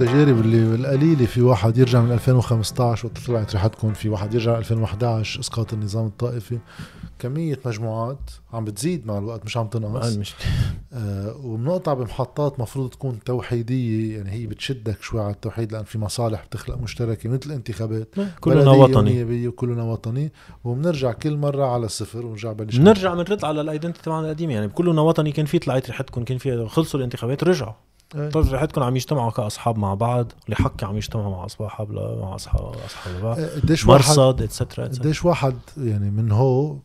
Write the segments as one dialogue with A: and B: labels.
A: التجارب اللي القليلة في واحد يرجع من 2015 وقت طلعت ريحتكم في واحد يرجع 2011 إسقاط النظام الطائفي. كمية مجموعات عم بتزيد مع الوقت مش عم تنقص.
B: المشكلة.
A: آه وبنقطع بمحطات مفروض تكون توحيدية يعني هي بتشدك شوي على التوحيد لأن في مصالح بتخلق مشتركة مثل الانتخابات.
B: كلنا وطني.
A: وكلنا وطني. وبنرجع كل مرة على الصفر ونرجع بلش
B: بنرجع بنرد على الايدنتي تبعنا القديمة يعني كلنا وطني كان في طلعت ريحتكم كان في خلصوا الانتخابات رجعوا. طيب ريحتكم عم يجتمعوا كأصحاب مع بعض؟ اللي حكي عم يجتمعوا مع أصحاب مع اصحاب أصحاب بعض
A: آه، قديش واحد
B: مرصد اتسترا
A: قديش واحد يعني من هو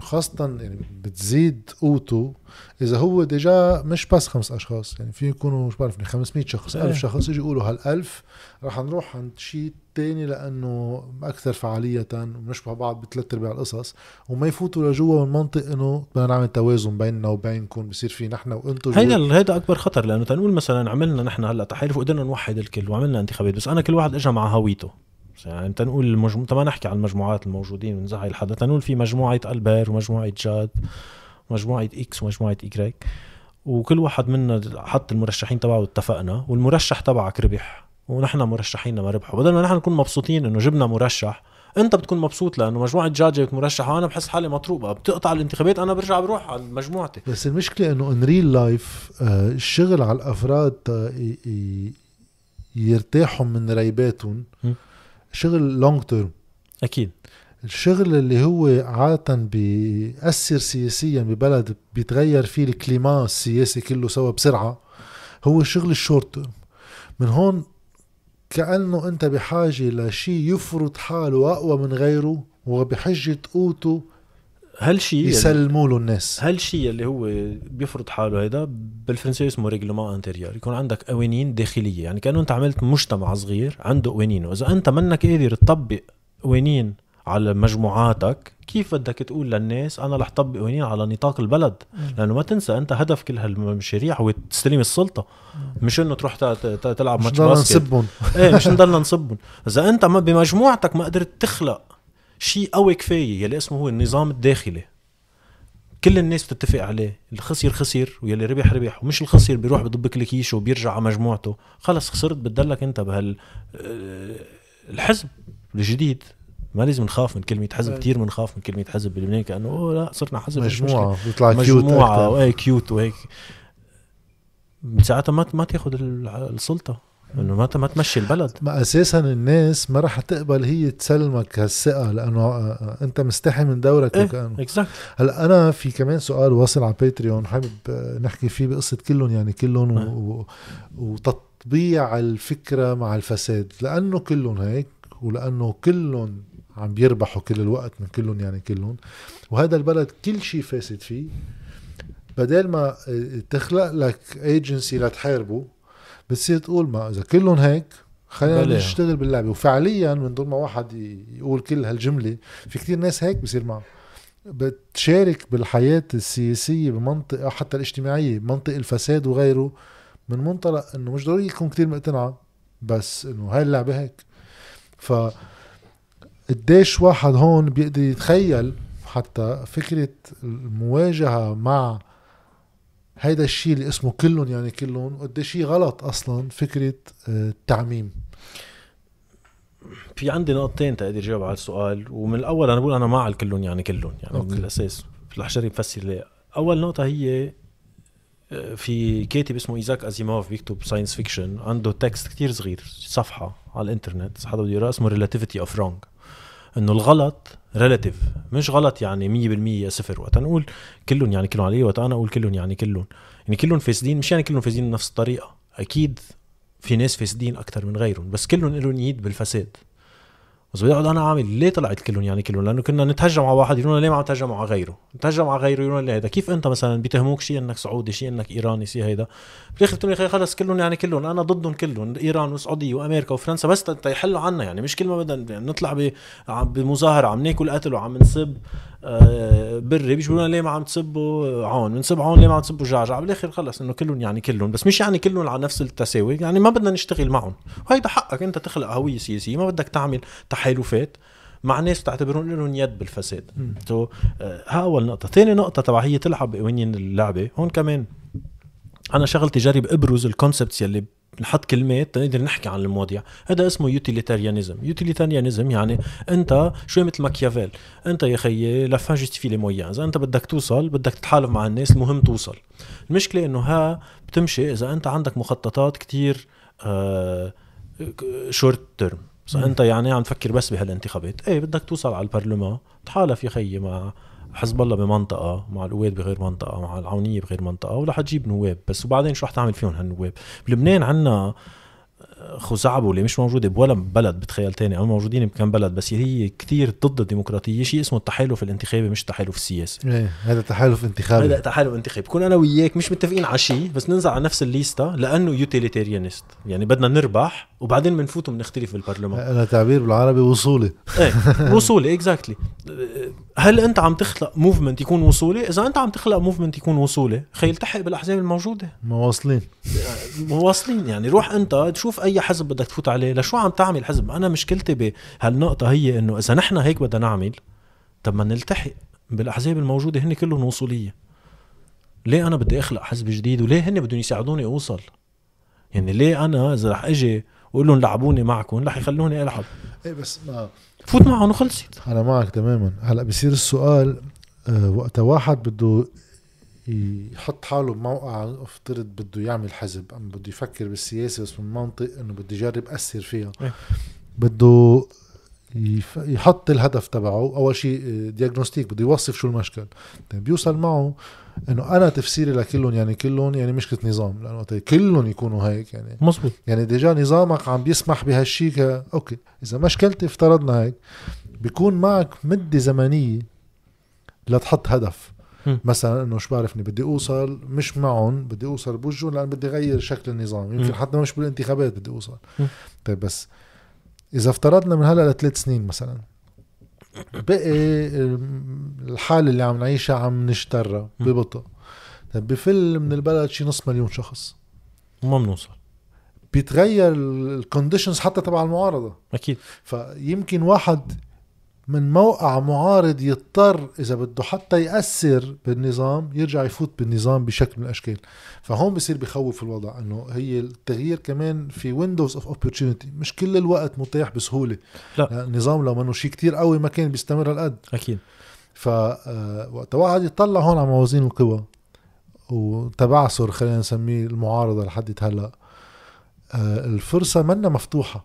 A: خاصة يعني بتزيد قوته إذا هو ديجا مش بس خمس أشخاص يعني في يكونوا مش بعرف 500 شخص
B: إيه.
A: ألف شخص يجي يقولوا هالألف رح نروح عند شيء تاني لأنه أكثر فعالية ونشبه بعض بثلاث أرباع القصص وما يفوتوا لجوا من منطق إنه بدنا نعمل توازن بيننا وبينكم بصير في نحن وأنتم
B: هيدا هيدا أكبر خطر لأنه تنقول مثلا عملنا نحن هلأ تحالف وقدرنا نوحد الكل وعملنا انتخابات بس أنا كل واحد اجى مع هويته يعني تنقول المجمو... ما نحكي عن المجموعات الموجودين ونزعل حدا تنقول في مجموعة ألبير ومجموعة جاد ومجموعة X ومجموعة Y وكل واحد منا حط المرشحين تبعه واتفقنا والمرشح تبعك ربح ونحن مرشحينا ما ربحوا. بدل ما نحن نكون مبسوطين إنه جبنا مرشح أنت بتكون مبسوط لأنه مجموعة جاد جابت مرشح وأنا بحس حالي مضروبة. بتقطع الانتخابات أنا برجع بروح على مجموعتي.
A: بس المشكلة إنه in real life الشغل على ي- ي- يرتاحوا من ريباتهم. شغل long term
B: أكيد.
A: الشغل اللي هو عادة بيأثر سياسيا ببلد بيتغير فيه ال climat السياسي كله سوا بسرعة هو شغل ال short term من هون كأنه أنت بحاجة لشيء يفرض حاله أقوى من غيره وبحجة قوته
B: هالشيء
A: يسلموا له الناس.
B: هالشيء اللي هو بيفرض حاله هيدا؟ بالفرنسية اسمه règlement intérieur يكون عندك قوانين داخلية. يعني كأنه أنت عملت مجتمع صغير عنده قوانين واذا أنت منك قادر تطبق قوانين على مجموعاتك كيف بدك تقول للناس أنا رح طبق قوانين على نطاق البلد؟ لأنه ما تنسى أنت هدف كل هالمشاريع هو تستلم السلطة. مش إنه تروح تلعب
A: مش
B: ماتش باسكت.
A: نسبهم.
B: إيه مش نضلنا نسبهم إذا أنت ما بمجموعتك ما قدرت تخلق شيء قوي كفاية يلي اسمه هو النظام الداخلي كل الناس بتتفق عليه اللي خسر واللي ربح ربح ومش الخسر بيروح بضبضب لك كيسه وبيرجع على مجموعته خلص خسرت بتضلك انت بهال آه، الحزب الجديد ما لازم نخاف من كلمة حزب. كثير بنخاف من كلمة حزب بلبنان كأنه أوه لا صرنا حزب.
A: مجموعة بيطلع cute
B: مجموعة. وهيك cute وهيك ساعتها ما ما تاخذ ال- السلطة إنه ما ما تمشي البلد.
A: ما أساسا الناس ما رح تقبل هي تسلمك هالثقة لأنه آه، آه، أنت مستحي من دورك
B: إيه.
A: وكانه
B: exact
A: هلأ أنا في كمان سؤال واصل على Patreon حابب آه، نحكي فيه بقصة كلهم يعني كلهم
B: آه.
A: و... و... وتطبيع الفكرة مع الفساد. لأنه كلهم هيك ولأنه كلهم عم بيربحوا كل الوقت من كلهم يعني كلهم. وهذا البلد كل شيء فاسد فيه. بدل ما تخلق لك ايجنسي لتحاربه بتصير تقول ما إذا كلهم هيك خلينا. نشتغل باللعبة. وفعليا من دون ما واحد يقول كل هالجملة في كتير ناس هيك بصير معهم. بتشارك بالحياة السياسية بمنطقة حتى الاجتماعية بمنطق الفساد وغيره من منطلق إنه مش ضروري يكون كتير مقتنعة بس إنه هاي اللعبة هيك. ف قديش واحد هون بيقدر يتخيل حتى فكرة المواجهة مع هيدا الشيء اللي اسمه كلهم يعني كلهم قديش هي غلط أصلا فكرة آه، التعميم.
B: في عندي نقطتين تقدر جاوب على السؤال ومن الأول أنا بقول أنا مع الكلهم يعني كلهم يعني
A: أوكي.
B: من الاساس رح جرب افسر ليه أول نقطة هي آه، في كاتب اسمه إيزاك أزيموف بيكتب science fiction عنده text كتير صغير صفحة على الإنترنت حدا بده يقراه اسمه relativity of wrong إنه الغلط ريلاتيف مش غلط يعني 100% صفر. وقت نقول كلهم يعني كلهم علي وقت أنا أقول كلهم يعني كلهم. يعني كلهم فاسدين مش يعني كلهم فاسدين بنفس الطريقة. أكيد في ناس فاسدين أكثر من غيرهم بس كلهم لهم يد بالفساد. بس بدي أقعد أنا عامل ليه طلعت كلهم يعني كلهم؟ لأنه كنا نتهجم على واحد يقولون ليه ما عم تهجم على غيره؟ نتهجم على غيره يقولون ليه هيدا. كيف أنت مثلا بيتهموك شيء إنك سعودي شيء إنك إيراني شيء هيدا؟ بالاخر بتقول لي خلص كلهم يعني كلهم. أنا ضدهم كلهم إيران والسعوديه وأمريكا وفرنسا. بس تا يحلوا عنا يعني. مش كل ما بدنا نطلع بمظاهرة عم ناكل قتل وعم نسب. بري بيجوا لنا ليه ما عم تسبوا عون بنسب عون ليه ما عم تسبوا جعجع بالاخر خلص إنه كلهم يعني كلهم بس مش يعني كلهم على نفس التساوي يعني ما بدنا نشتغل معهم. وهيدا حقك أنت تخلق هوية سياسية ما بدك تعمل تحالفات مع ناس تعتبرون لهم يد بالفساد. تو آه، ها أول نقطة. ثاني نقطة تبع هي تلعب بقوانين اللعبة. هون كمان أنا شغلتي جرب ابرز ال concepts يلي نحط كلمات تقدر نحكي عن المواضيع. هذا اسمه utilitarianism utilitarianism يعني أنت شوي مثل ماكيافيل. أنت يا خيي la fin justifie les moyens إذا أنت بدك توصل بدك تتحالف مع الناس المهم توصل. المشكلة إنه ها بتمشي إذا أنت عندك مخططات كتير آه short term أنت يعني عم تفكر بس بهالانتخابات. إيه بدك توصل على البرلمان. تحالف يا خيي مع حزب الله بمنطقة مع القوات بغير منطقة مع العونية بغير منطقة ورح تجيب نواب. بس وبعدين شو رح تعمل فيهم هالنواب؟ بلبنان عنا خزعبلة اللي مش موجودة بولا بلد بتخيل تاني أو موجودين بكم بلد بس هي كتير ضد الديمقراطية. شيء اسمه التحالف الانتخابي مش التحالف السياسي
A: إيه هذا تحالف انتخابي.
B: هذا تحالف انتخابي. بكون أنا وياك مش متفقين على شيء بس ننزل على نفس الليستا لأنه utilitarianist يعني بدنا نربح وبعدين بنفوت وبنختلف بالبرلمان.
A: أنا تعبير بالعربي وصولي
B: إيه وصولي exactly هل أنت عم تخلق movement يكون وصولي إذا أنت عم تخلق movement يكون وصولي خي التحق بالأحزاب الموجودة.
A: مواصلين.
B: مواصلين يعني روح أنت تشوف أي حزب بدك تفوت عليه؟ لشو عم تعمل حزب؟ أنا مشكلتي بهالنقطة هي إنه إذا نحن هيك بدنا نعمل طب ما نلتحق بالأحزاب الموجودة هن كلهم وصولية. ليه أنا بدي أخلق حزب جديد وليه هن بدهم يساعدوني أوصل؟ يعني ليه أنا إذا رح أجي وأقول لهم لعبوني معكم رح يخلوني ألعب.
A: إيه بس ما
B: فوت معهم وخلصت
A: أنا معك تماما. هلأ بصير السؤال آه وقت واحد بده يحط حاله بموقع افترض بده يعمل حزب أم بده يفكر بالسياسة بس من منطق إنه بده يجرب أثر فيها.
B: إيه.
A: بده يحط الهدف تبعه. أول شيء diagnostic بده يوصف شو المشكل. طيب بيوصل معه إنه أنا تفسيري لكلهم يعني كلهم يعني مشكله نظام. لأنه وقت كلهم يكونوا هيك يعني.
B: مزبوط
A: يعني déjà نظامك عم بيسمح بهالشيء. أوكي. إذا مشكلتي افترضنا هيك بيكون معك مدة زمنية لتحط هدف.
B: م.
A: مثلا إنه شو بعرفني بدي أوصل مش معهم بدي أوصل بوجههم لأن بدي اغير شكل النظام يمكن
B: م.
A: حتى مش بالانتخابات بدي أوصل
B: م.
A: طيب بس إذا افترضنا من هلأ لثلاث سنين مثلا بقي الحالة اللي عم نعيشها عم نشترى. ببطء طيب بفل من البلد شي نص مليون شخص
B: وما بنوصل
A: بيتغير الكونديشنز حتى تبع المعارضة
B: أكيد
A: فيمكن واحد من موقع معارض يضطر إذا بده حتى يأثر بالنظام يرجع يفوت بالنظام بشكل من الأشكال. فهون بصير بخوف الوضع إنه هي التغيير كمان في windows of opportunity مش كل الوقت متاح بسهولة.
B: لا.
A: النظام لو منه شيء كتير قوي ما كان بيستمر هالقد.
B: أكيد.
A: ف آه، وقت واحد يطلع هون على موازين القوى وتبعثر خلينا نسميه المعارضة لحد هلأ. آه، الفرصة منا مفتوحة.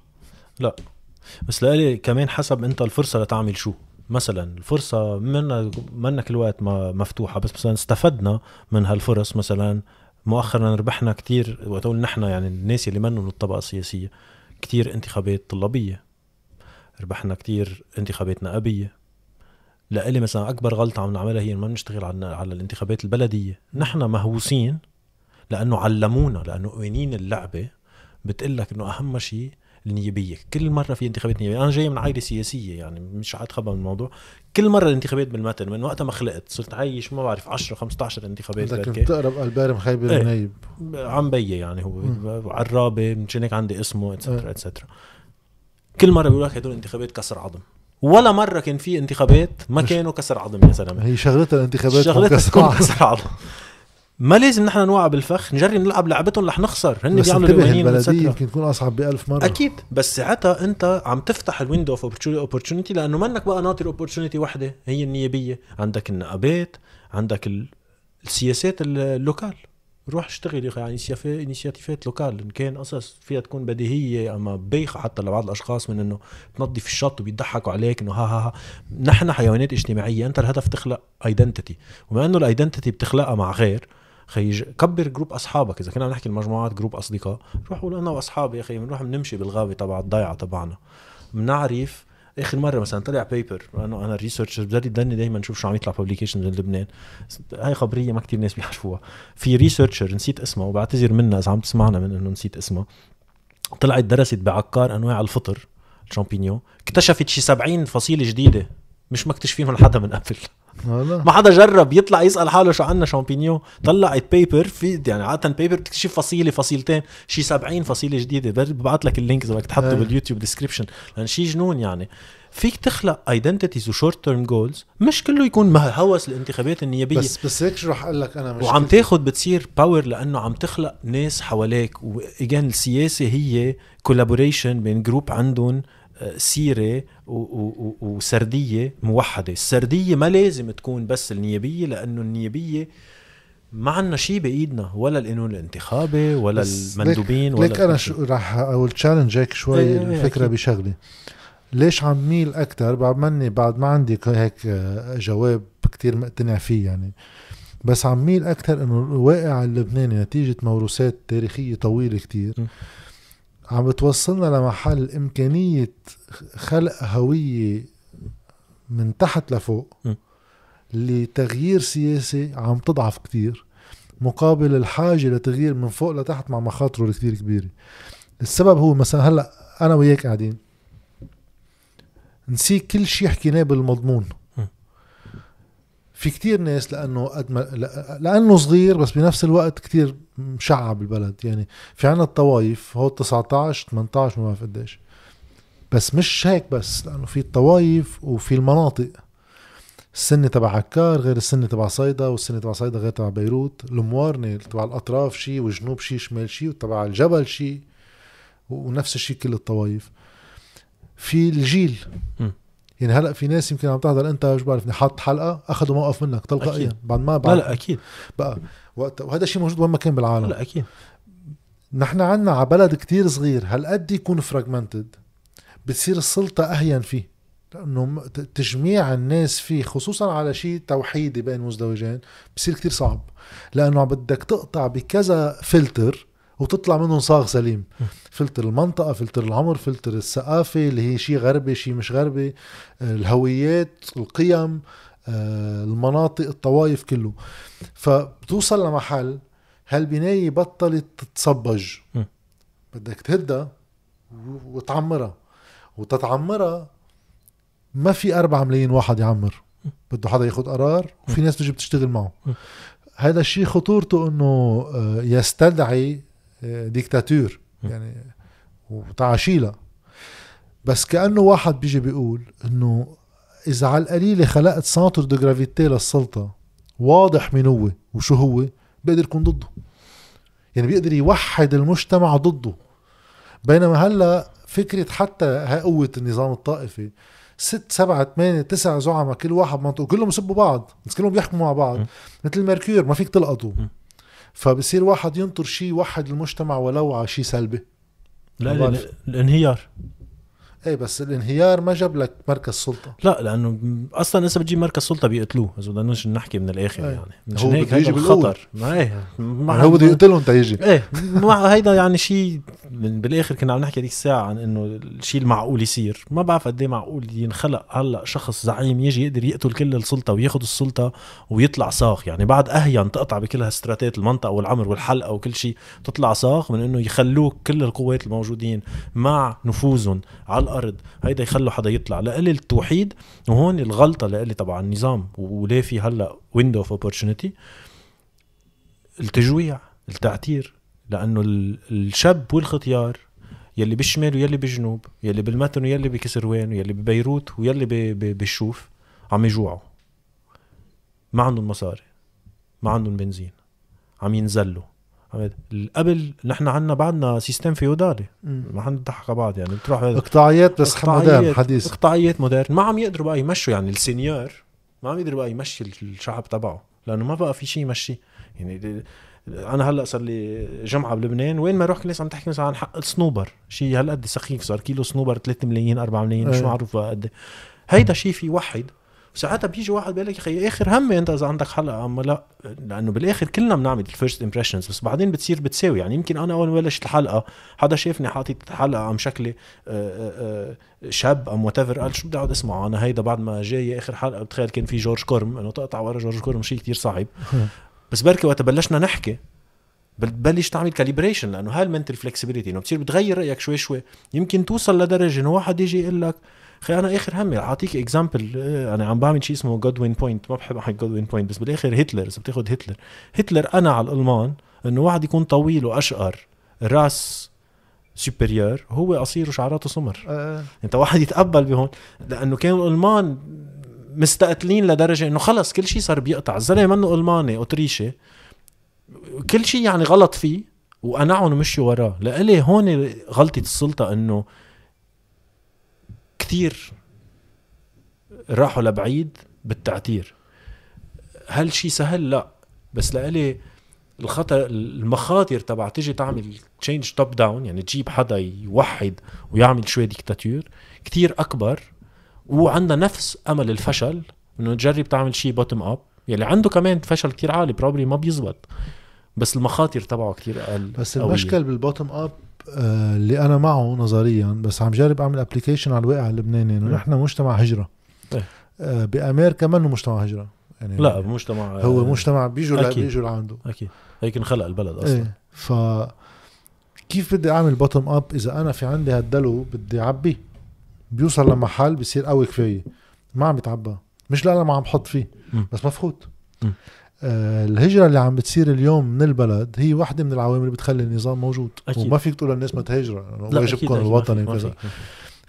B: بس لالي كمان حسب انت الفرصة لتعمل شو. مثلا الفرصة منا منا كل وقت ما مفتوحة بس مثلا استفدنا من هالفرص مثلا مؤخرا ربحنا كتير وقت نحن يعني الناس اللي منهم من الطبقة السياسية كتير انتخابات طلابية. ربحنا كتير انتخابات نقابية لإلي مثلا أكبر غلطة عم نعملها هي ما بنشتغل على على الانتخابات البلدية. نحن مهووسين لأنه علمونا لأنه قوانين اللعبة بتقلك إنه أهم شيء النيابية. كل مرة في انتخابات نيابية. أنا جاي من عائلة سياسية يعني مش عاد خبر من الموضوع. كل مرة الانتخابات بالمتن من وقت ما خلقت. صرت عايش ما بعرف 10 15 انتخابات.
A: بدك. بتقرب
B: إيه.
A: النايب
B: عم بيي يعني هو.
A: مم.
B: عرابة مشان هيك عندي اسمه
A: إيه.
B: اتسترا اتسترا كل مرة بيقول لك هدول انتخابات كسر عظم. ولا مرة كان في انتخابات ما كانوا كسر عظم يا زلمة.
A: هي شغلتها الانتخابات
B: شغلتها كسر عظم. ما لازم نحن نوقع بالفخ نجرب نلعب لعبتهم رح نخسر. هن بيعملوا القوانين البلدية.
A: يمكن تكون أصعب بألف مرة.
B: أكيد بس ساعتها أنت عم تفتح ال window of opportunity لأنه منك بقى ناطر opportunity وحدة هي النيابية. عندك النقابات عندك ال- السياسات ال- ال local روح اشتغل يا أخي على initiative ات local إن كان قصص فيها تكون بديهية أما بايخه حتى لبعض الأشخاص من إنه تنظف الشط وبيضحكوا عليك إنه ها ها ها. نحن حيوانات اجتماعية أنت الهدف تخلق identity وبما إنه ال identity بتخلقها مع غير خيي كبر group أصحابك. إذا كنا عم نحكي المجموعات group أصدقاء روح قول أنا واصحابي يا أخي بنروح بنمشي بالغابة تبع الضيعة تبعنا. بنعرف آخر مرة مثلا طلع paper أنا أنا researcher بدي ضلني دائما نشوف شو عم يطلع publications من لبنان. هاي خبرية ما كتير ناس بيعرفوها. في researcher نسيت اسمها وبعتذر منها إذا عم تسمعنا من إنه نسيت اسمها طلعت درست بعكار أنواع الفطر الشامبينيون اكتشفت شي 70 فصيلة جديدة مش مكتشفين من حدا من قبل. ما حدا جرب يطلع يسأل حاله شو عنا شامبينيون طلعت paper في يعني عادة paper بتكتشف فصيلة فصيلتين. شي 70 فصيلة جديدة. ببعث لك ال link إذا بدك تحطه
A: أي.
B: بال YouTube description لأن شي جنون يعني. فيك تخلق identities و short term goals مش كله يكون هوس الانتخابات النيابية.
A: بس بس هيك شو رح أقول لك أنا
B: وعم
A: مشكلتي.
B: تاخد بتصير power لأنه عم تخلق ناس حواليك. و again السياسة هي collaboration بين group عندهم سيرة وسردية موحدة، السردية ما لازم تكون بس النيابية لأنه النيابية ما عنا شيء بإيدنا ولا القانون الانتخابي ولا المندوبين
A: ليك,
B: ولا
A: ليك
B: أنا
A: شو. رح أقول challenge هيك شوي
B: إيه، إيه،
A: الفكرة
B: أكيد.
A: بشغلة ليش عم ميل أكثر بعد مني بعد ما عندي هيك آه، جواب كتير مقتنع فيه يعني بس عم ميل أكثر إنه الواقع اللبناني نتيجة موروثات تاريخية طويلة كتير. عم بتوصلنا لمحل إمكانية خلق هوية من تحت لفوق. لتغيير سياسي عم تضعف كتير مقابل الحاجة لتغيير من فوق لتحت مع مخاطرة الكتير كبيرة السبب هو مثلا هلأ أنا وياك قاعدين نسيك كل شيء حكيناه بالمضمون. في كتير ناس لأنه قد ما لأنه صغير بس بنفس الوقت كتير مشعب بالبلد يعني في عنا الطوايف هو 19 18 ما بعرف قديش. بس مش هيك بس لأنه في الطوايف وفي المناطق. السنة تبع عكار غير السنة تبع صيدا والسنة تبع صيدا غير تبع بيروت. الموارنة تبع الأطراف شيء وجنوب شيء شمال شيء وتبع الجبل شيء ونفس الشيء كل الطوائف في الجيل. يعني هلأ في ناس يمكن عم تحضر أنت شو بعرفني حط حلقة اخذوا موقف منك تلقائيا
B: أكيد.
A: بعد ما
B: لا
A: بعد
B: لا أكيد.
A: بقى وقت وهذا الشيء موجود وين ما كان
B: لا,
A: بالعالم.
B: لا أكيد.
A: نحن عنا على بلد كتير صغير هالقد يكون فراجمنتد بتصير السلطة أهين فيه ت- تجميع الناس فيه خصوصا على شيء توحيدي بين مزدوجين بصير كتير صعب. لأنه بدك تقطع بكذا فلتر وتطلع منهم صاغ سليم. فلتر المنطقة فلتر العمر فلتر الثقافة اللي هي شيء غربي شيء مش غربي الهويات القيم آه، المناطق الطوائف كله. فبتوصل لمحل هالبناية بطلت
B: تتصلح.
A: بدك تهدها وتعمرها. وتتعمرها ما في أربعة ملايين واحد يعمر. بده حدا ياخد قرار وفي ناس تجي بتشتغل معه. هذا الشيء خطورته إنه آه، يستدعي ديكتاتور
B: م.
A: يعني وتعاشيلها بس كأنه واحد بيجي بيقول إنه إذا على القليلة خلقت centre de gravité للسلطة واضح مين هو وشو هو بيقدر يكون ضده يعني بيقدر يوحد المجتمع ضده بينما هلأ فكرة حتى هاي قوة النظام الطائفي ست سبعة ثمانية تسع زعماء كل واحد منطقة كلهم يسبوا بعض بس كلهم بيحكموا مع بعض. مثل الميركور ما فيك تلقطه. فبصير واحد ينطر شيء يوحد المجتمع ولو على شيء سلبي
B: لا. الانهيار
A: إيه بس الانهيار ما جاب لك مركز سلطة.
B: لا لأنه أصلا إذا بتجيب مركز سلطة بيقتلوه إذا بدنا نحكي من الآخر
A: أي.
B: يعني.
A: هو
B: مشان هيك هيدا. الخطر ما إيه. ما
A: يعني هو بده يقتلهم تيجي
B: إيه. مع هيدا يعني شيء من بالآخر كنا عم نحكي هذيك الساعة عن إنه الشيء المعقول يصير. ما بعرف قد إيه معقول ينخلق هلأ شخص زعيم يجي يقدر يقتل كل السلطة وياخذ السلطة ويطلع صاغ يعني بعد أهين تقطع بكل هالستراتات المنطقة والعمر والحلقة وكل شيء تطلع صاغ من إنه يخلوك كل القوات الموجودين مع نفوذهم على الأرض. هيدا يخلوا حدا يطلع. لقلي التوحيد وهون الغلطة لقلي طبعا النظام وليه في هلأ ويندو اوف اوبورتونيتي التجويع التعتير. لأنه ال- الشاب والختيار يلي بالشمال ويلي بالجنوب يلي بالمتن ويلي بكسروان ويلي ببيروت ويلي بالشوف عم يجوعوا. ما عندهم مصاري. ما عندهم بنزين. عم ينزلوا. قبل نحن عنا بعدنا system فيودالي. ما حنضحك على بعض يعني. بتروح هذا.
A: اقطاعيات بس modern حديث.
B: اقطاعيات modern. ما عم يقدروا بقى يمشوا يعني ال seigneur. ما عم يقدر بقى يمشي الشعب تبعه. لأنه ما بقى في شيء يمشي. يعني أنا هلأ صار لي جمعة بلبنان. وين ما أروح كل الناس عم تحكي مثلا عن حق الصنوبر شيء هالقد سخيف. صار كيلو صنوبر 3 ملايين 4 ملايين مش. معروف بقى قد إيه. هيدا شيء في يوحد ساعتها بيجي واحد بيقول لك يا أخي اخر همي أنت إذا عندك حلقة. اما لا لأنه بالآخر كلنا بنعمل ال first impressions بس بعدين بتصير بتساوي. يعني يمكن أنا أول ما بلشت الحلقة حدا شافني حاطط حلقه عم شكلي آه، آه، آه، شاب أم وات قال شو بدي أقعد اسمع أنا هيدا بعد ما جاي آخر حلقة بتخيل كان في جورج كورم إنه تقطع ورا جورج كورم شيء كتير صعب. بس بركي وقت بلشنا نحكي بتبلش تعمل calibration لأنه هاي ال mental flexibility إنه بتصير بتغير رأيك شوي شوي. يمكن توصل لدرجة إنه واحد يجي يقول لك خي أنا آخر همي رح أعطيك example أنا عم بعمل شيء اسمه Godwin point ما بحب أحكي Godwin point بس بالآخر هتلر إذا بتأخذ هتلر. هتلر أنا على الألمان إنه واحد يكون طويل وأشقر race supérieure هو قصير وشعراته سمر.
A: آه.
B: أنت واحد يتقبل بهون لأنه كانوا الألمان مستقتلين لدرجة إنه خلص كل شيء صار بيقطع. الزلمة منه ألماني أوتريشي. كل شيء يعني غلط فيه وقنعهم ومشوا وراه. لإلي هون غلطة السلطة إنه كثير راحوا لبعيد بالتعتير هل شيء سهل؟ لا. بس لإلي الخطر المخاطر تبع تيجي تعمل change top down يعني تجيب حدا يوحد ويعمل شوي ديكتاتور كتير أكبر وعندها نفس أمل الفشل إنه تجرب تعمل شيء bottom up يلي عنده كمان فشل كتير عالي probably ما بيزبط بس المخاطر تبعه كتير أقل
A: بس. المشكل بال bottom up اللي أنا معه نظريا بس عم جرب أعمل application على الواقع اللبناني
B: إنه.
A: نحن مجتمع هجرة.
B: إيه.
A: آه، بأمريكا منه مجتمع هجرة. يعني
B: لا بمجتمع
A: هو مجتمع بيجوا. بيجوا لعنده.
B: أكيد. هيك انخلق البلد أصلا.
A: إيه ف كيف بدي أعمل bottom up إذا أنا في عندي هالدلو بدي اعبيه بيوصل لمحل بصير قوي كفاية. ما عم يتعبى مش لا أنا ما عم بحط فيه
B: مم.
A: بس. آه الهجرة اللي عم بتصير اليوم من البلد هي واحدة من العوامل اللي بتخلي النظام موجود.
B: أكيد.
A: وما فيك تقول للناس ما لأنه
B: لا،
A: واجبكم
B: ما
A: الوطني
B: ما
A: وكذا.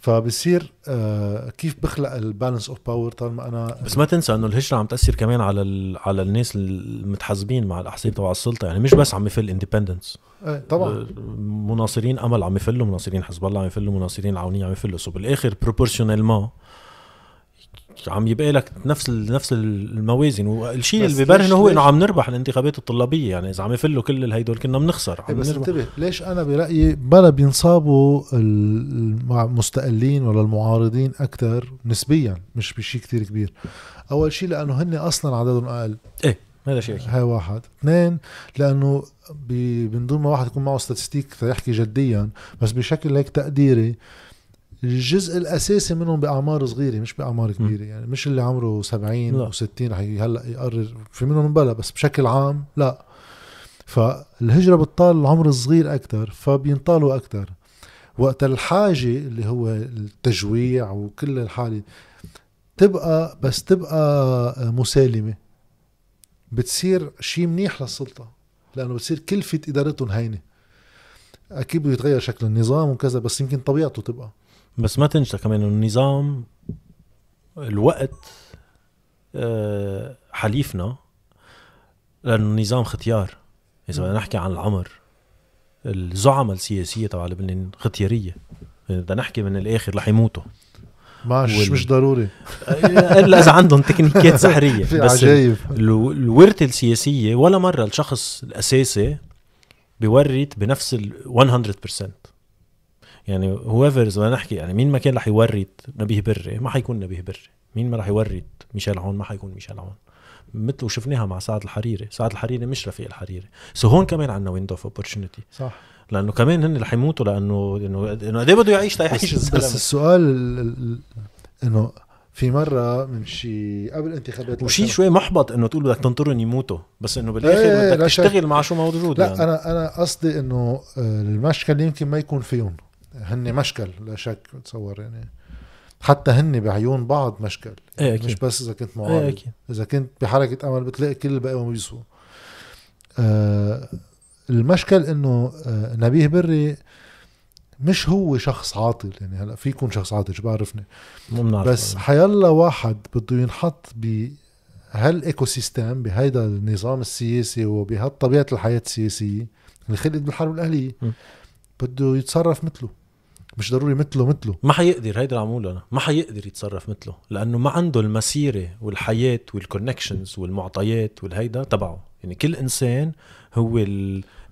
A: فبصير آه كيف بخلق ال balance of power طالما أنا
B: بس ما تنسى إنه الهجرة عم تأثر كمان على ال... على الناس المتحزبين مع الأحزاب تبع السلطة. يعني مش بس عم يفل independents
A: آه طبعا.
B: مناصرين أمل عم يفلوا مناصرين حزب الله عم يفلوا مناصرين العونية عم يفلوا. so بالآخر proportionnellement عم يبقى لك نفس. نفس الموازن والشيء
A: بس
B: اللي بيبرهن
A: ليش-
B: هو؟ إنه عم نربح الانتخابات الطلابية يعني إذا عم يفلوا كل الهيدول كنا بنخسر
A: إيه
B: عم
A: بس
B: نربح
A: انتبه ليش أنا برأيي بلا بينصابوا المستقلين ولا المعارضين أكثر نسبيا مش بشيء كتير كبير أول شيء لأنه هن أصلا عددهم أقل
B: هذا شيء.
A: هاي واحد اثنين لأنه من دون ما واحد يكون معه ستاتستيك يحكي جديا بس بشكل هيك تقديري الجزء الأساسي منهم بأعمار صغيرة مش بأعمار كبيرة يعني مش اللي عمره 70
B: لا.
A: و60 رح هلأ يقرر في منهم بلا بس بشكل عام لا. فالهجرة بتطال العمر الصغير أكثر فبينطالوا أكثر وقت الحاجة اللي هو التجويع وكل الحالة تبقى بس تبقى مسالمة. بتصير شيء منيح للسلطة لأنه بتصير كلفة إدارتهم هينة. أكيد بده يتغير شكل النظام وكذا بس يمكن طبيعته تبقى.
B: بس ما تنسى كمان إنه النظام الوقت آه، حليفنا لأنه النظام ختيار. إذا بدنا نحكي عن العمر الزعماء السياسية تبع لبنان ختيارية. يعني بدنا نحكي من الآخر رح يموتوا.
A: مش
B: وال-
A: مش ضروري.
B: إلا إذا عندهم تكنيكات سحرية.
A: في
B: بس
A: عجايب.
B: الو- الورثة السياسية ولا مرة الشخص الأساسي بيورث بنفس ال 100% يعني اذا بدنا نحكي يعني مين ما كان رح يورث نبيه بري ما حيكون نبيه بري مين ما رح يورث ميشيل عون ما حيكون ميشيل عون مثل وشفناها مع سعد الحريري سعد الحريري مش رفيق الحريري so هون كمان عندنا window of opportunity
A: صح
B: لأنه كمان هن رح يموتوا لأنه انه انه قد إيه بده يعيش تيعيش
A: بس,
B: الزلمة
A: بس السؤال ال- ال- إنه في مرة من شي قبل انتخابات
B: وشي. شوي محبط إنه تقول بدك تنطرهم يموتوا بس إنه بالآخر
A: إيه،
B: بدك. تشتغل مع شو موجود
A: لا
B: يعني.
A: أنا أنا قصدي إنه آه، المشكل يمكن ما يكون فيهم هن مشكل لا شك بتصور يعني. حتى هن بعيون بعض مشكل.
B: إيه،
A: يعني
B: أكيد.
A: مش بس إذا كنت
B: إيه
A: معارض
B: أكيد.
A: إذا كنت بحركة أمل بتلاقي كل الباقي ما بيسووا آه المشكل إنه آه نبيه بري مش هو شخص عاطل. يعني هلا في يكون شخص عاطل شو بعرفني؟ بس حيلا واحد بده ينحط بهال ecosystem بهيدا النظام السياسي وبهالطبيعة الحياة السياسية اللي خلقت بالحرب
B: الأهلية.
A: بده يتصرف مثله. مش ضروري مثله مثله.
B: ما حيقدر هيدا اللي عم أقوله أنا. ما حيقدر يتصرف مثله لأنه ما عنده المسيرة والحياة والكونكشنز والمعطيات والهيدا تبعه. يعني كل إنسان هو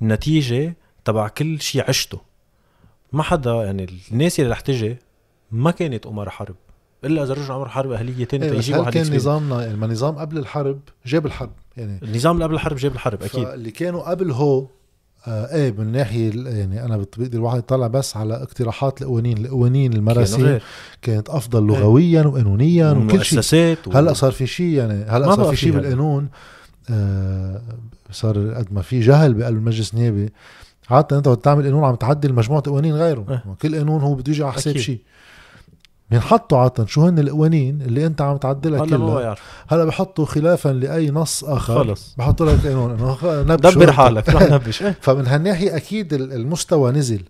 B: النتيجة تبع كل شيء عشته. ما حدا يعني الناس اللي رح تجي ما كانت امراء حرب إلا إذا رجعوا عمروا حرب أهلية تاني
A: إيه
B: تيجيبوا واحد
A: كان. نظامنا يعني ما نظام قبل الحرب جاب الحرب يعني
B: النظام اللي قبل الحرب جاب الحرب أكيد.
A: فاللي كانوا قبل هو آه إيه من ناحية يعني أنا بقدر الواحد يطلع بس على اقتراحات القوانين القوانين المراسيم كانت أفضل لغويا وقانونيا وكل شيء.
B: و-
A: هلأ صار في شيء يعني
B: هلأ
A: صار في شيء. بالقانون. آه صار قد ما في جهل بقلب المجلس النيابي. عادة أنت وقت تعمل قانون عم تعدل مجموعة قوانين غيره
B: إيه.
A: كل قانون هو بده يجي على حساب. شيء. بينحطوا عادة شو هن القوانين اللي انت عم تعدلها
B: هلا
A: كلها؟
B: يعرف
A: هلا بحطوا خلافا لأي نص آخر.
B: خلص.
A: بحطوا لك قانون إنه
B: دبر حالك روح نبش. إيه.
A: فمن هالناحية أكيد ال- المستوى نزل.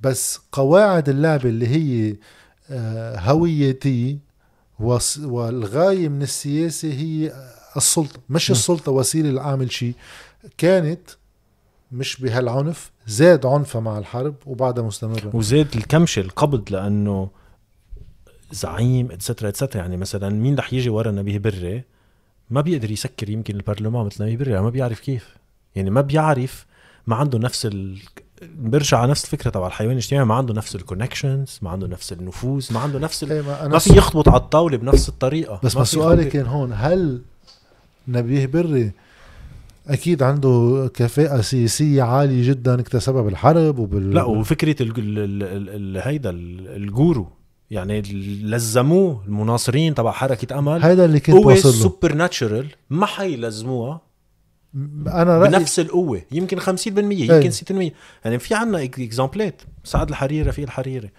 A: بس قواعد اللعبة اللي هي آه، هويتية وص- والغاية من السياسة هي السلطة. مش
B: م.
A: السلطة وسيلة لأعمل شيء. كانت مش بهالعنف زاد عنفها مع الحرب وبعدها مستمرة.
B: وزاد الكمشة القبض لأنه زعيم etcetera etcetera يعني مثلا مين رح يجي ورا نبيه بري؟ ما بيقدر يسكر يمكن البرلمان مثل نبيه بري ما بيعرف كيف. يعني ما بيعرف ما عنده نفس ال... برجع على نفس الفكرة تبع الحيوان الاجتماعي ما عنده نفس ال connections ما عنده نفس النفوذ ما عنده نفس ال...
A: إيه ما,
B: ما في يخبط على الطاولة بنفس الطريقة.
A: بس
B: ما
A: سؤالي كان هون هل نبيه بري أكيد عنده كفاءة سياسية عالية جدا اكتسبها بالحرب وبال
B: لا وفكرة ال... ال... ال... ال... ال... هيدا ال- ال guru. يعني لزموه المناصرين تبع حركة أمل.
A: هيدا اللي كنت
B: قوة supernatural ما حيلزموها
A: أنا رأيي
B: بنفس القوة. يمكن 50% يمكن 60% يعني في عنا example ات سعد الحريري رفيق الحريري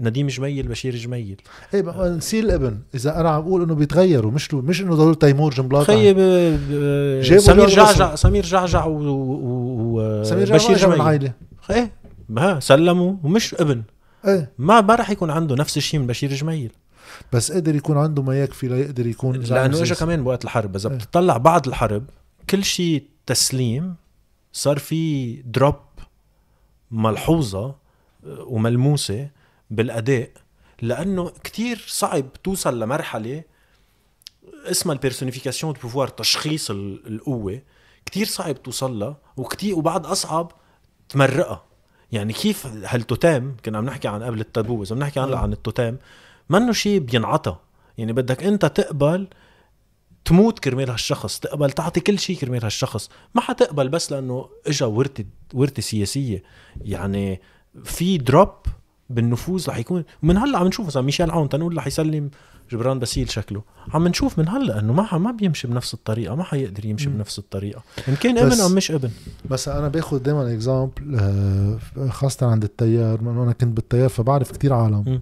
B: نديم جميل بشير جميل.
A: إيه بقى نسير الابن. إذا أنا عم بقول إنه بيتغيروا مش مش إنه ضروري تيمور جنبلاط
B: خيي
A: جابوا
B: سمير جعجع سمير جعجع و- و- و-
A: سمير جميل من
B: جميل. إيه ها سلموا. ومش ابن.
A: إيه
B: ما ما راح يكون عنده نفس الشيء من بشير جميل
A: بس قدر يكون عنده ما يكفي ليقدر يكون
B: لأنه اجى. كمان بوقت الحرب إذا
A: إيه.
B: بتطلع بعد الحرب كل شيء تسليم صار في دروب ملحوظة آه، وملموسة بالأداء لأنه كتير صعب توصل لمرحلة اسمها ال personnification du pouvoir تشخيص ال- القوة كتير صعب توصل لها وكتير وبعد أصعب تمرقها يعني كيف هالتوتام كنا عم نحكي عن قبل التابو اذا بنحكي هلا عن التوتام منه شيء بينعطى. يعني بدك انت تقبل تموت كرمال هالشخص تقبل تعطي كل شيء كرمال هالشخص. ما حتقبل بس لأنه إجا ورثة ورثة سياسية. يعني في دروب بالنفوذ رح يكون. من هلا عم نشوف مثلا ميشيل عون تنقول رح يسلم جبران باسيل شكله عم نشوف من هلا إنه ما ما بيمشي بنفس الطريقة ما حيقدر يمشي
A: مم.
B: بنفس الطريقة إن كان ابن أم مش ابن
A: بس أنا بأخذ دائما example خاصة عند التيار لأنه أنا كنت بالتيار فبعرف كتير عالم
B: مم.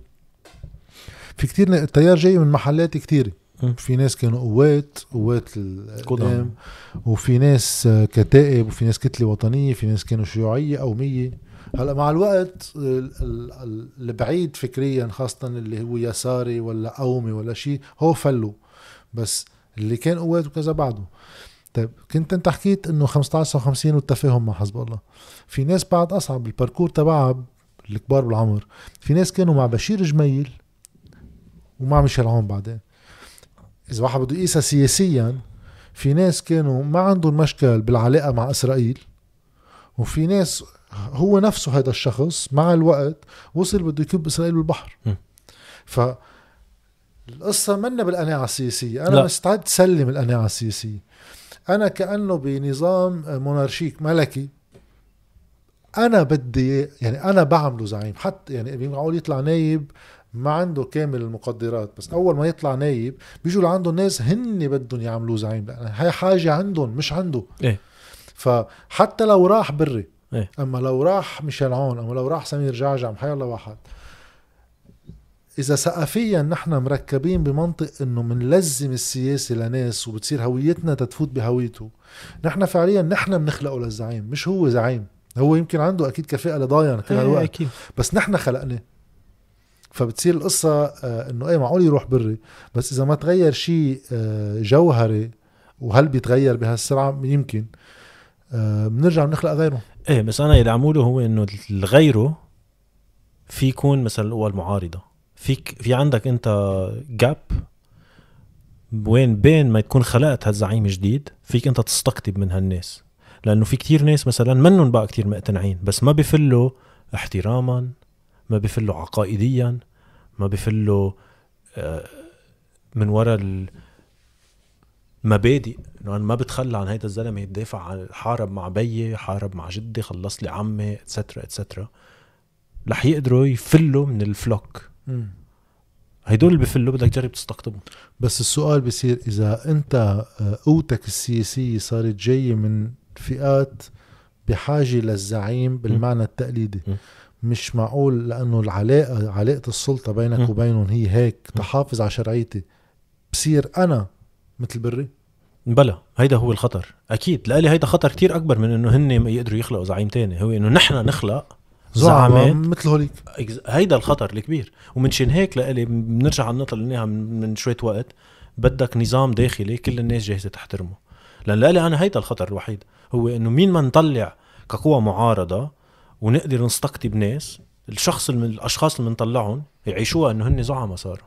A: في كتير التيار جاي من محلات كتير
B: مم.
A: في ناس كانوا قوات قوات
B: قدام.
A: القدام وفي ناس آه، كتائب وفي ناس كتلة وطنية في ناس كانوا شيوعية قومية هلا مع الوقت ال- ال- ال- البعيد فكريا خاصه اللي هو يساري ولا قومي ولا شيء هو فلوا بس اللي كان قوات وكذا بعده. طيب كنت انت حكيت إنه 15 59 والتفاهم مع حزب الله. في ناس بعد أصعب الباركور تبعها الكبار بالعمر. في ناس كانوا مع بشير جميل ومع ميشيل عون بعدين. إذا واحد بده يقيسها سياسيا في ناس كانوا ما عندهم مشكل بالعلاقة مع إسرائيل. وفي ناس هو نفسه هذا الشخص مع الوقت وصل بده يكب إسرائيل بالبحر. ف القصة منا بالقناعة السياسية أنا
B: لا.
A: مستعد سلم القناعة السياسية أنا كأنه بنظام monarchique ملكي أنا بدي يعني أنا بعمله زعيم حتى يعني معقول يطلع نايب ما عنده كامل المقدرات بس أول ما يطلع نايب بيجوا لعنده ناس هن بدهم يعملوه زعيم لأن هاي حاجة عندهم مش عنده
B: إيه.
A: فحتى لو راح بري
B: إيه.
A: أما لو راح ميشيل عون أما لو راح سمير جعجع محي الله واحد. إذا ثقافيا نحن مركبين بمنطق إنه منلزم السياسة لناس وبتصير هويتنا تتفوت بهويته. نحن فعليا نحن بنخلقه للزعيم مش هو زعيم. هو يمكن عنده أكيد كفاءة لضاين كل
B: إيه،
A: هالوقت.
B: أكيد.
A: بس نحن خلقناه فبتصير القصة آه، إنه إيه معقول يروح بري. بس إذا ما تغير شيء آه، جوهري وهل بيتغير بهالسرعة؟ يمكن. بنرجع بنخلق غيره.
B: إيه بس أنا اللي عموله هو إنه الغيره في يكون مثلا القوى المعارضة. فيك في عندك أنت جاب وين بين ما تكون خلقت هالزعيم جديد فيك أنت تستقطب من هالناس. لأنه في كتير ناس مثلا منهم بقى كتير مقتنعين بس ما بفلوا احتراما ما بفلوا عقائديا ما بفلوا آه، من وراء المبادئ إنه أنا ما بتخلى عن هيدا الزلمة يدافع عن حارب مع بيي حارب مع جدي خلص لي عمي اتسترا اتسترا رح يقدروا يفلوا من الفلوك. هدول اللي بفلوا بدك تجرب تستقطبهم.
A: بس السؤال بصير إذا أنت آه، قوتك السياسية صارت جاية من فئات بحاجة للزعيم بالمعنى التقليدي. مش معقول لأنه العلاقة علاقة السلطة بينك. وبينهم هي هيك. تحافظ على شرعيتي. بصير أنا مثل بري.
B: بلا هيدا هو الخطر. أكيد لالي هيدا خطر كتير أكبر من إنه هن يقدروا يخلقوا زعيم تاني. هو إنه نحن نخلق
A: زعماء مثل هوليك.
B: هيدا الخطر الكبير. ومنشان هيك؟ لإلي بنرجع على النقطة اللي قلناها من شوية وقت. بدك نظام داخلي كل الناس جاهزة تحترمه. لأن لإلي أنا هيدا الخطر الوحيد. هو إنه مين ما نطلع كقوة معارضة ونقدر نستقطب ناس الشخص من الأشخاص اللي بنطلعهم يعيشوها إنه هن زعماء صاروا.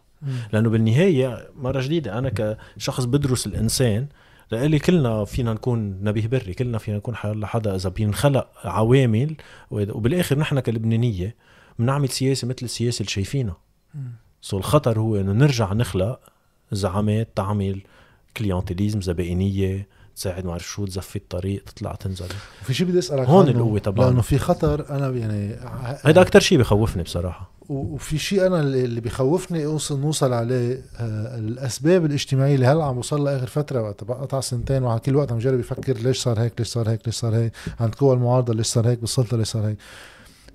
B: لأنه بالنهاية مرة جديدة أنا كشخص بدرس الإنسان لإلي كلنا فينا نكون نبيه بري كلنا فينا نكون حدا حدا إذا بينخلق عوامل وبالآخر نحن كلبنانية بنعمل سياسة مثل السياسة اللي شايفينها. so الخطر هو إنه نرجع نخلق زعامات تعمل clientélisme زبائنية تساعد ما شو تزفت الطريق تطلع تنزل.
A: في شيء بدي أسألك
B: هون
A: عنه،
B: القوة تبعنا.
A: لأنه في خطر أنا يعني
B: هيدا أكثر شيء بخوفني
A: بصراحة. وفي شيء أنا اللي بخوفني اوصل نوصل عليه آه، الأسباب الاجتماعية اللي هلأ عم وصل لها آخر فترة وقت بقى قطع سنتين وعلى كل وقت عم جرب يفكر ليش صار هيك ليش صار هيك ليش صار هيك عند قوى المعارضة ليش صار هيك بالسلطة ليش صار هيك.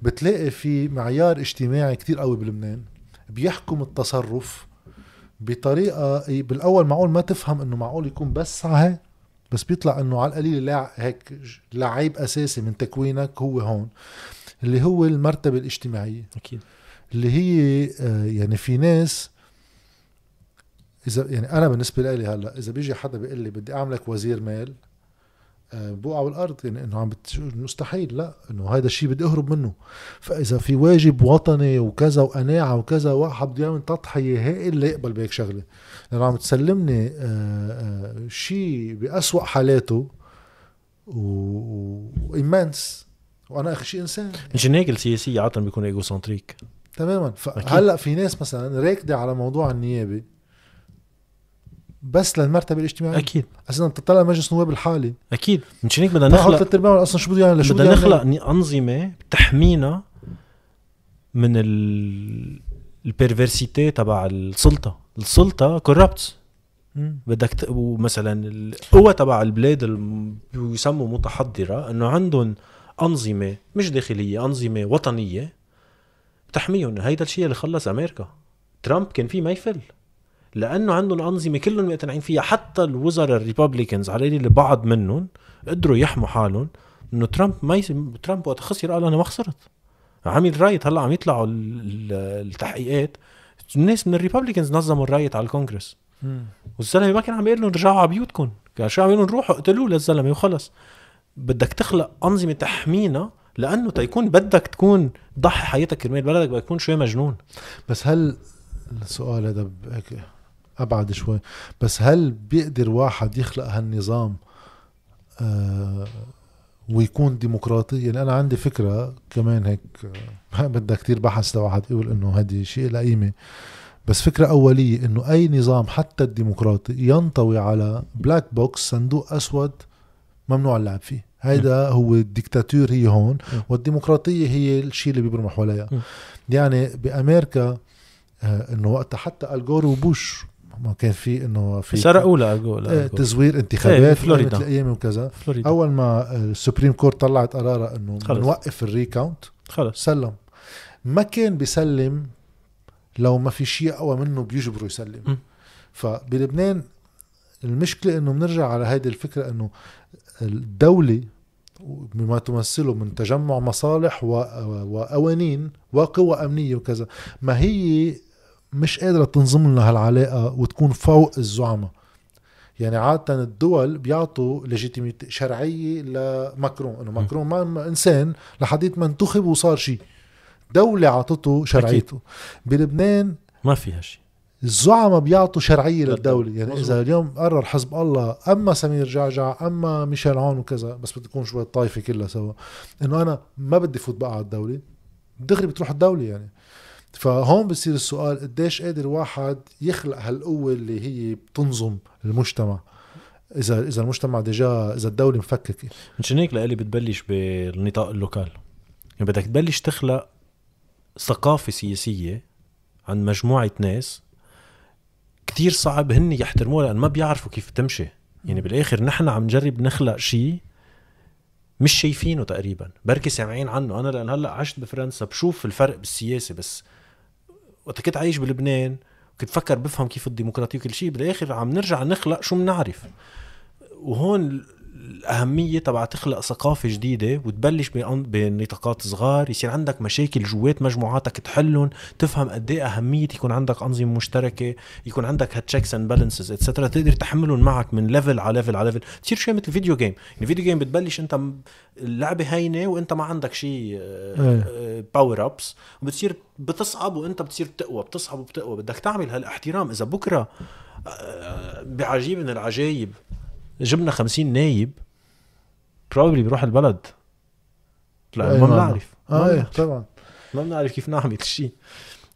A: بتلاقي في معيار اجتماعي كتير قوي بلبنان بيحكم التصرف بطريقة بالأول معقول ما تفهم إنه معقول يكون بس على بس بيطلع إنه على القليل لا هيك لعيب أساسي من تكوينك هو هون اللي هو المرتبة الاجتماعية.
B: أكيد.
A: اللي هي آه، يعني في ناس إذا يعني أنا بالنسبة لي هلأ إذا بيجي حدا بيقول لي بدي أعملك وزير مال آه، بوقع بالأرض يعني إنه عم بت... مستحيل لأ إنه هذا الشيء بدي أهرب منه. فإذا في واجب وطني وكذا وقناعة وكذا واحد بده يعمل تضحية هائل اللي يقبل بهيك شغلة. لأنه عم تسلمني آه، شيء بأسوأ حالاته وإيمانس وأنا اخر شيء إنسان.
B: مشان هيك السياسيه عادة بيكون ايجو سنتريك
A: تماما. فهلا في ناس مثلا راكدة على موضوع النيابة بس للمرتبة الاجتماعية.
B: أكيد.
A: أصلا بتطلع مجلس نواب الحالي.
B: أكيد. مشان هيك بدنا
A: نخلق ثلاث ارباع أصلا شو بده يعمل؟ شو
B: بدنا نخلق أنظمة تحمينا من ال البيرفرسيتي تبع السلطة. السلطة كوربت. بدك ت... ومثلا القوة تبع البلاد اللي يسموا متحضرة إنه عندهم أنظمة مش داخلية أنظمة وطنية بتحميهم هيدا الشيء اللي خلص أمريكا. ترامب كان فيه ما يفل لأنه عندهم أنظمة كلهم مقتنعين فيها. حتى الوزراء ال Republicans على اللي بعض منهم قدروا يحموا حالهم إنه ترامب ما يس... ترامب وقت خسر قال أنا ما خسرت. عامل riot هلأ عم يطلعوا ال- ال- التحقيقات. الناس من ال Republicans نظموا ال riot على الكونغرس. والزلمة ما كان عم يقول لهم رجعوا على بيوتكم. كان شو عم يقول لهم؟ روحوا اقتلوه للزلمة وخلص. بدك تخلق أنظمة تحمينا لأنه تيكون بدك تكون ضحي حياتك كرمال بلدك بدك تكون شوي مجنون.
A: بس هل السؤال هذا هيك أبعد شوي. بس هل بيقدر واحد يخلق هالنظام آه ويكون ديمقراطي؟ يعني أنا عندي فكرة كمان هيك آه، بدها كتير بحث لواحد يقول إنه هذه شيء له قيمة. بس فكرة أولية إنه أي نظام حتى الديمقراطي ينطوي على black box صندوق أسود ممنوع اللعب فيه. هيدا هو الديكتاتور هي هون. والديمقراطية هي الشيء اللي بيبرمح عليها
B: م.
A: يعني بأمريكا آه، إنه وقتها حتى الجور وبوش ما كان في إنه في
B: سرقوا لا أقول
A: آه،
B: لا
A: تزوير
B: إيه،
A: انتخابات
B: بفلوريدا.
A: مثل الأيام وكذا
B: فلوريدا
A: أول ما السوبريم كورت طلعت قرارها إنه
B: خلص.
A: بنوقف الريكاونت
B: خلص
A: سلم ما كان بيسلم لو ما في شيء أقوى منه بيجبره يسلم
B: م.
A: فبلبنان المشكلة إنه بنرجع على هذه الفكرة إنه الدولة بما تمثله من تجمع مصالح. وقوانين وقوى أمنية وكذا. ما هي مش قادرة تنظم لنا هالعلاقة وتكون فوق الزعماء. يعني عادة الدول بيعطوا ليجيتيميتي شرعية لماكرون إنه ماكرون ما ما إنسان لحديت ما انتخب وصار شيء دولة عطته شرعيته. بلبنان
B: ما في هالشيء
A: الزعماء بيعطوا شرعية
B: للدولة.
A: للدولة. يعني
B: مظبوط.
A: إذا اليوم قرر حزب الله أما سمير جعجع أما ميشيل عون وكذا بس بدي تكون شوية طائفة كلها سوا إنه أنا ما بدي فوت بقى على الدولة. دغري بتروح الدولة يعني. فهون بصير السؤال قديش قادر واحد يخلق هالقوة اللي هي بتنظم المجتمع؟ إذا إذا المجتمع déjà إذا الدولة مفككة.
B: مشان هيك لقلي بتبلش بالنطاق ال local؟ يعني بدك تبلش تخلق ثقافة سياسية عند مجموعة ناس كتير صعب هن يحترموها لأن ما بيعرفوا كيف تمشي. يعني بالآخر نحن عم نجرب نخلق شيء مش شايفينه تقريبا. بركي سامعين عنه. أنا لأن هلأ عشت بفرنسا بشوف الفرق بالسياسة بس وقت كنت عايش بلبنان كنت فكر بفهم كيف الديمقراطية وكل شيء بالآخر عم نرجع نخلق شو بنعرف وهون الأهمية تبع تخلق ثقافة جديدة وتبلش بنطاقات صغار يصير عندك مشاكل جوات مجموعاتك تحلهم تفهم قد إيه أهمية يكون عندك أنظمة مشتركة يكون عندك هال checks and balances et cetera تقدر تحملهم معك من level على level على level تصير شوي مثل video game يعني video game بتبلش أنت اللعبة هينة وأنت ما عندك شيء power ups وبتصير بتصعب وأنت بتصير بتقوى بتصعب وبتقوى. بدك تعمل هالاحترام إذا بكرة آه، بعجيب من العجايب. جبنا خمسين نايب probably بيروح البلد لا ما
A: معنى.
B: بنعرف آه.
A: طبعا
B: ما بنعرف كيف نعمل الشيء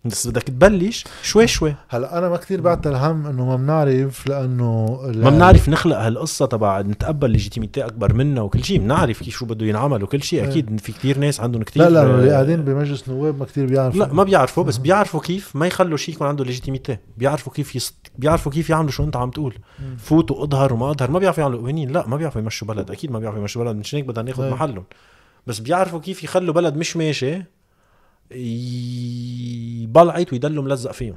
B: بس بدك تبلش شوي شوي.
A: هلا أنا ما كتير بعتل الهم إنه ما بنعرف لأنه
B: ما بنعرف نخلق هالقصة تبع نتقبل legitimacy أكبر منا وكل شيء بنعرف كيف شو بده ينعمل وكل شيء
A: إيه.
B: أكيد في كتير ناس عندهم كتير
A: لا لا اللي قاعدين بمجلس النواب ما كتير بيعرفوا.
B: لا ما بيعرفوا بس بيعرفوا كيف ما يخلوا شيء يكون عنده legitimacy بيعرفوا كيف يص... بيعرفوا كيف يعملوا شو أنت عم تقول. فوت واظهر وما اظهر ما بيعرفوا يعملوا قوانين. لا ما بيعرفوا يمشوا بلد. أكيد ما بيعرفوا يمشوا بلد. مشان هيك بدنا ناخذ
A: إيه.
B: محلهم. بس بيعرفوا كيف يخلوا بلد مش ماشي. يبلعت ويضلوا ملزق فيهم.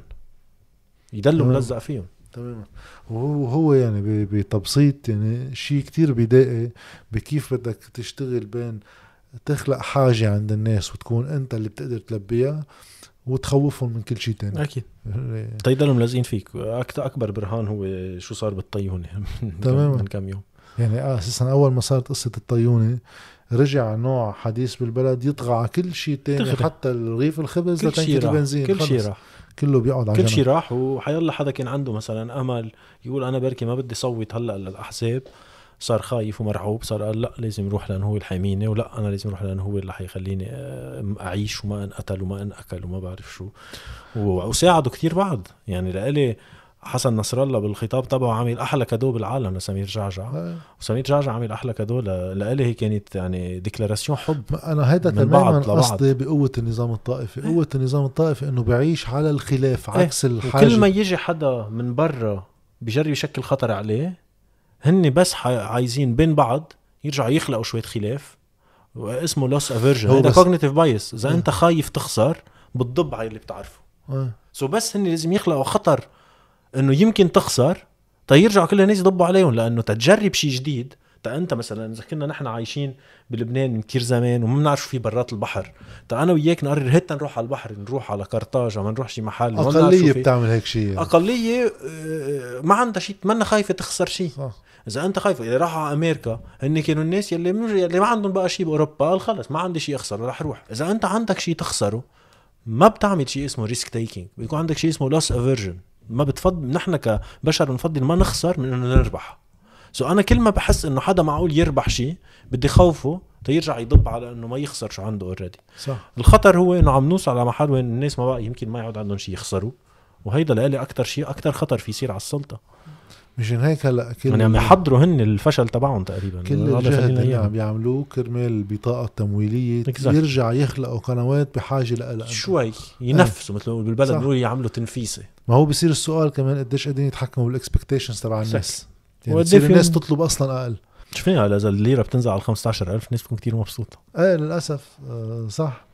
B: يضلوا
A: تمام.
B: ملزق فيهم.
A: تماما وهو هو يعني بتبسيط يعني شيء كتير بدائي بكيف بدك تشتغل بين تخلق حاجة عند الناس وتكون أنت اللي بتقدر تلبيها وتخوفهم من كل شيء تاني.
B: أكيد. تيضلوا ملزقين فيك. أكتر أكبر برهان هو شو صار بالطيونة.
A: تماماً.
B: من كم يوم.
A: يعني آه أساسا أول ما صارت قصة الطيونة رجع نوع حديث بالبلد يطغى على كل شيء تاني
B: تغري.
A: حتى الرغيف الخبز
B: كل
A: لتنكة البنزين
B: كل شيء. راح
A: كله بيقعد على
B: كل. شيء راح وحيلا حدا كان عنده مثلا أمل يقول أنا بركي ما بدي صوت هلأ للأحزاب صار خايف ومرعوب صار قال لأ لازم يروح لأنه هو اللي ولأ أنا لازم أروح لأنه هو اللي حيخليني آه، أعيش وما أنقتل وما أنأكل وما بعرف شو وساعدوا كتير بعض يعني لإلي حسن نصر الله بالخطاب تبعه عامل أحلى cadeau بالعالم لسمير جعجع
A: آه.
B: وسمير جعجع عامل أحلى cadeau ل- لإلي هي كانت يعني déclaration حب
A: أنا هيدا تماما. قصدي بقوة النظام الطائفي قوة النظام الطائفي إنه بعيش على الخلاف
B: إيه.
A: عكس الحاجة
B: وكل ما يجي حدا من برا بجرب يشكل خطر عليه هن بس عايزين بين بعض يرجعوا يخلقوا شوية خلاف اسمه loss
A: aversion
B: هذا cognitive bias إذا
A: آه.
B: أنت خايف تخسر بتضب على اللي بتعرفه. so بس هن لازم يخلقوا خطر إنه يمكن تخسر تيرجعوا كل الناس يضبوا عليهم لأنه تجرب شيء جديد تا أنت مثلا إذا كنا نحن عايشين بلبنان من كثير زمان وما بنعرف شو في برات البحر تا أنا وياك نقرر هات نروح على البحر نروح على قرطاج ما نروح شي محل في.
A: بتعمل هيك شيء يعني.
B: أقلية آه، ما عندها شيء منا خايفة تخسر شيء إذا أنت خايف إذا راحوا على أمريكا هن كانوا الناس يلي يلي ما عندهم بقى شيء بأوروبا قال خلص ما عندي شيء اخسره رح أروح إذا أنت عندك شيء تخسره ما بتعمل شيء اسمه risk taking بيكون عندك شيء اسمه loss aversion ما بتفضل نحن كبشر بنفضل ما نخسر من إنه نربح. so أنا كل ما بحس إنه حدا معقول يربح شيء بدي خوفه تيرجع يضب على إنه ما يخسر شو عنده already
A: صح.
B: الخطر هو إنه عم نوصل على محل وين الناس ما بقى يمكن ما يعود عندهم شيء يخسروا وهيدا لإلي أكثر شيء أكثر خطر في يصير على السلطة.
A: مشان هيك هلأ كل
B: يعني عم يحضروا هن الفشل تبعهم تقريبا.
A: كل الجهد اللي. عم يعملوه كرمال البطاقة التمويلية
B: Exactly.
A: يرجع يخلقوا قنوات بحاجة لها
B: شوي ينفسوا مثل ما بالبلد. بيقولوا يعملوا تنفيسه
A: ما هو بصير السؤال كمان قديش قادرين يتحكموا بالاكسبكتيشنز تبع الناس. يعني
B: إيه
A: الناس تطلب أصلا
B: أقل. هلا إذا الليرة بتنزل على 15000 الناس بتكون كثير مبسوطة.
A: إيه للأسف. آه صح.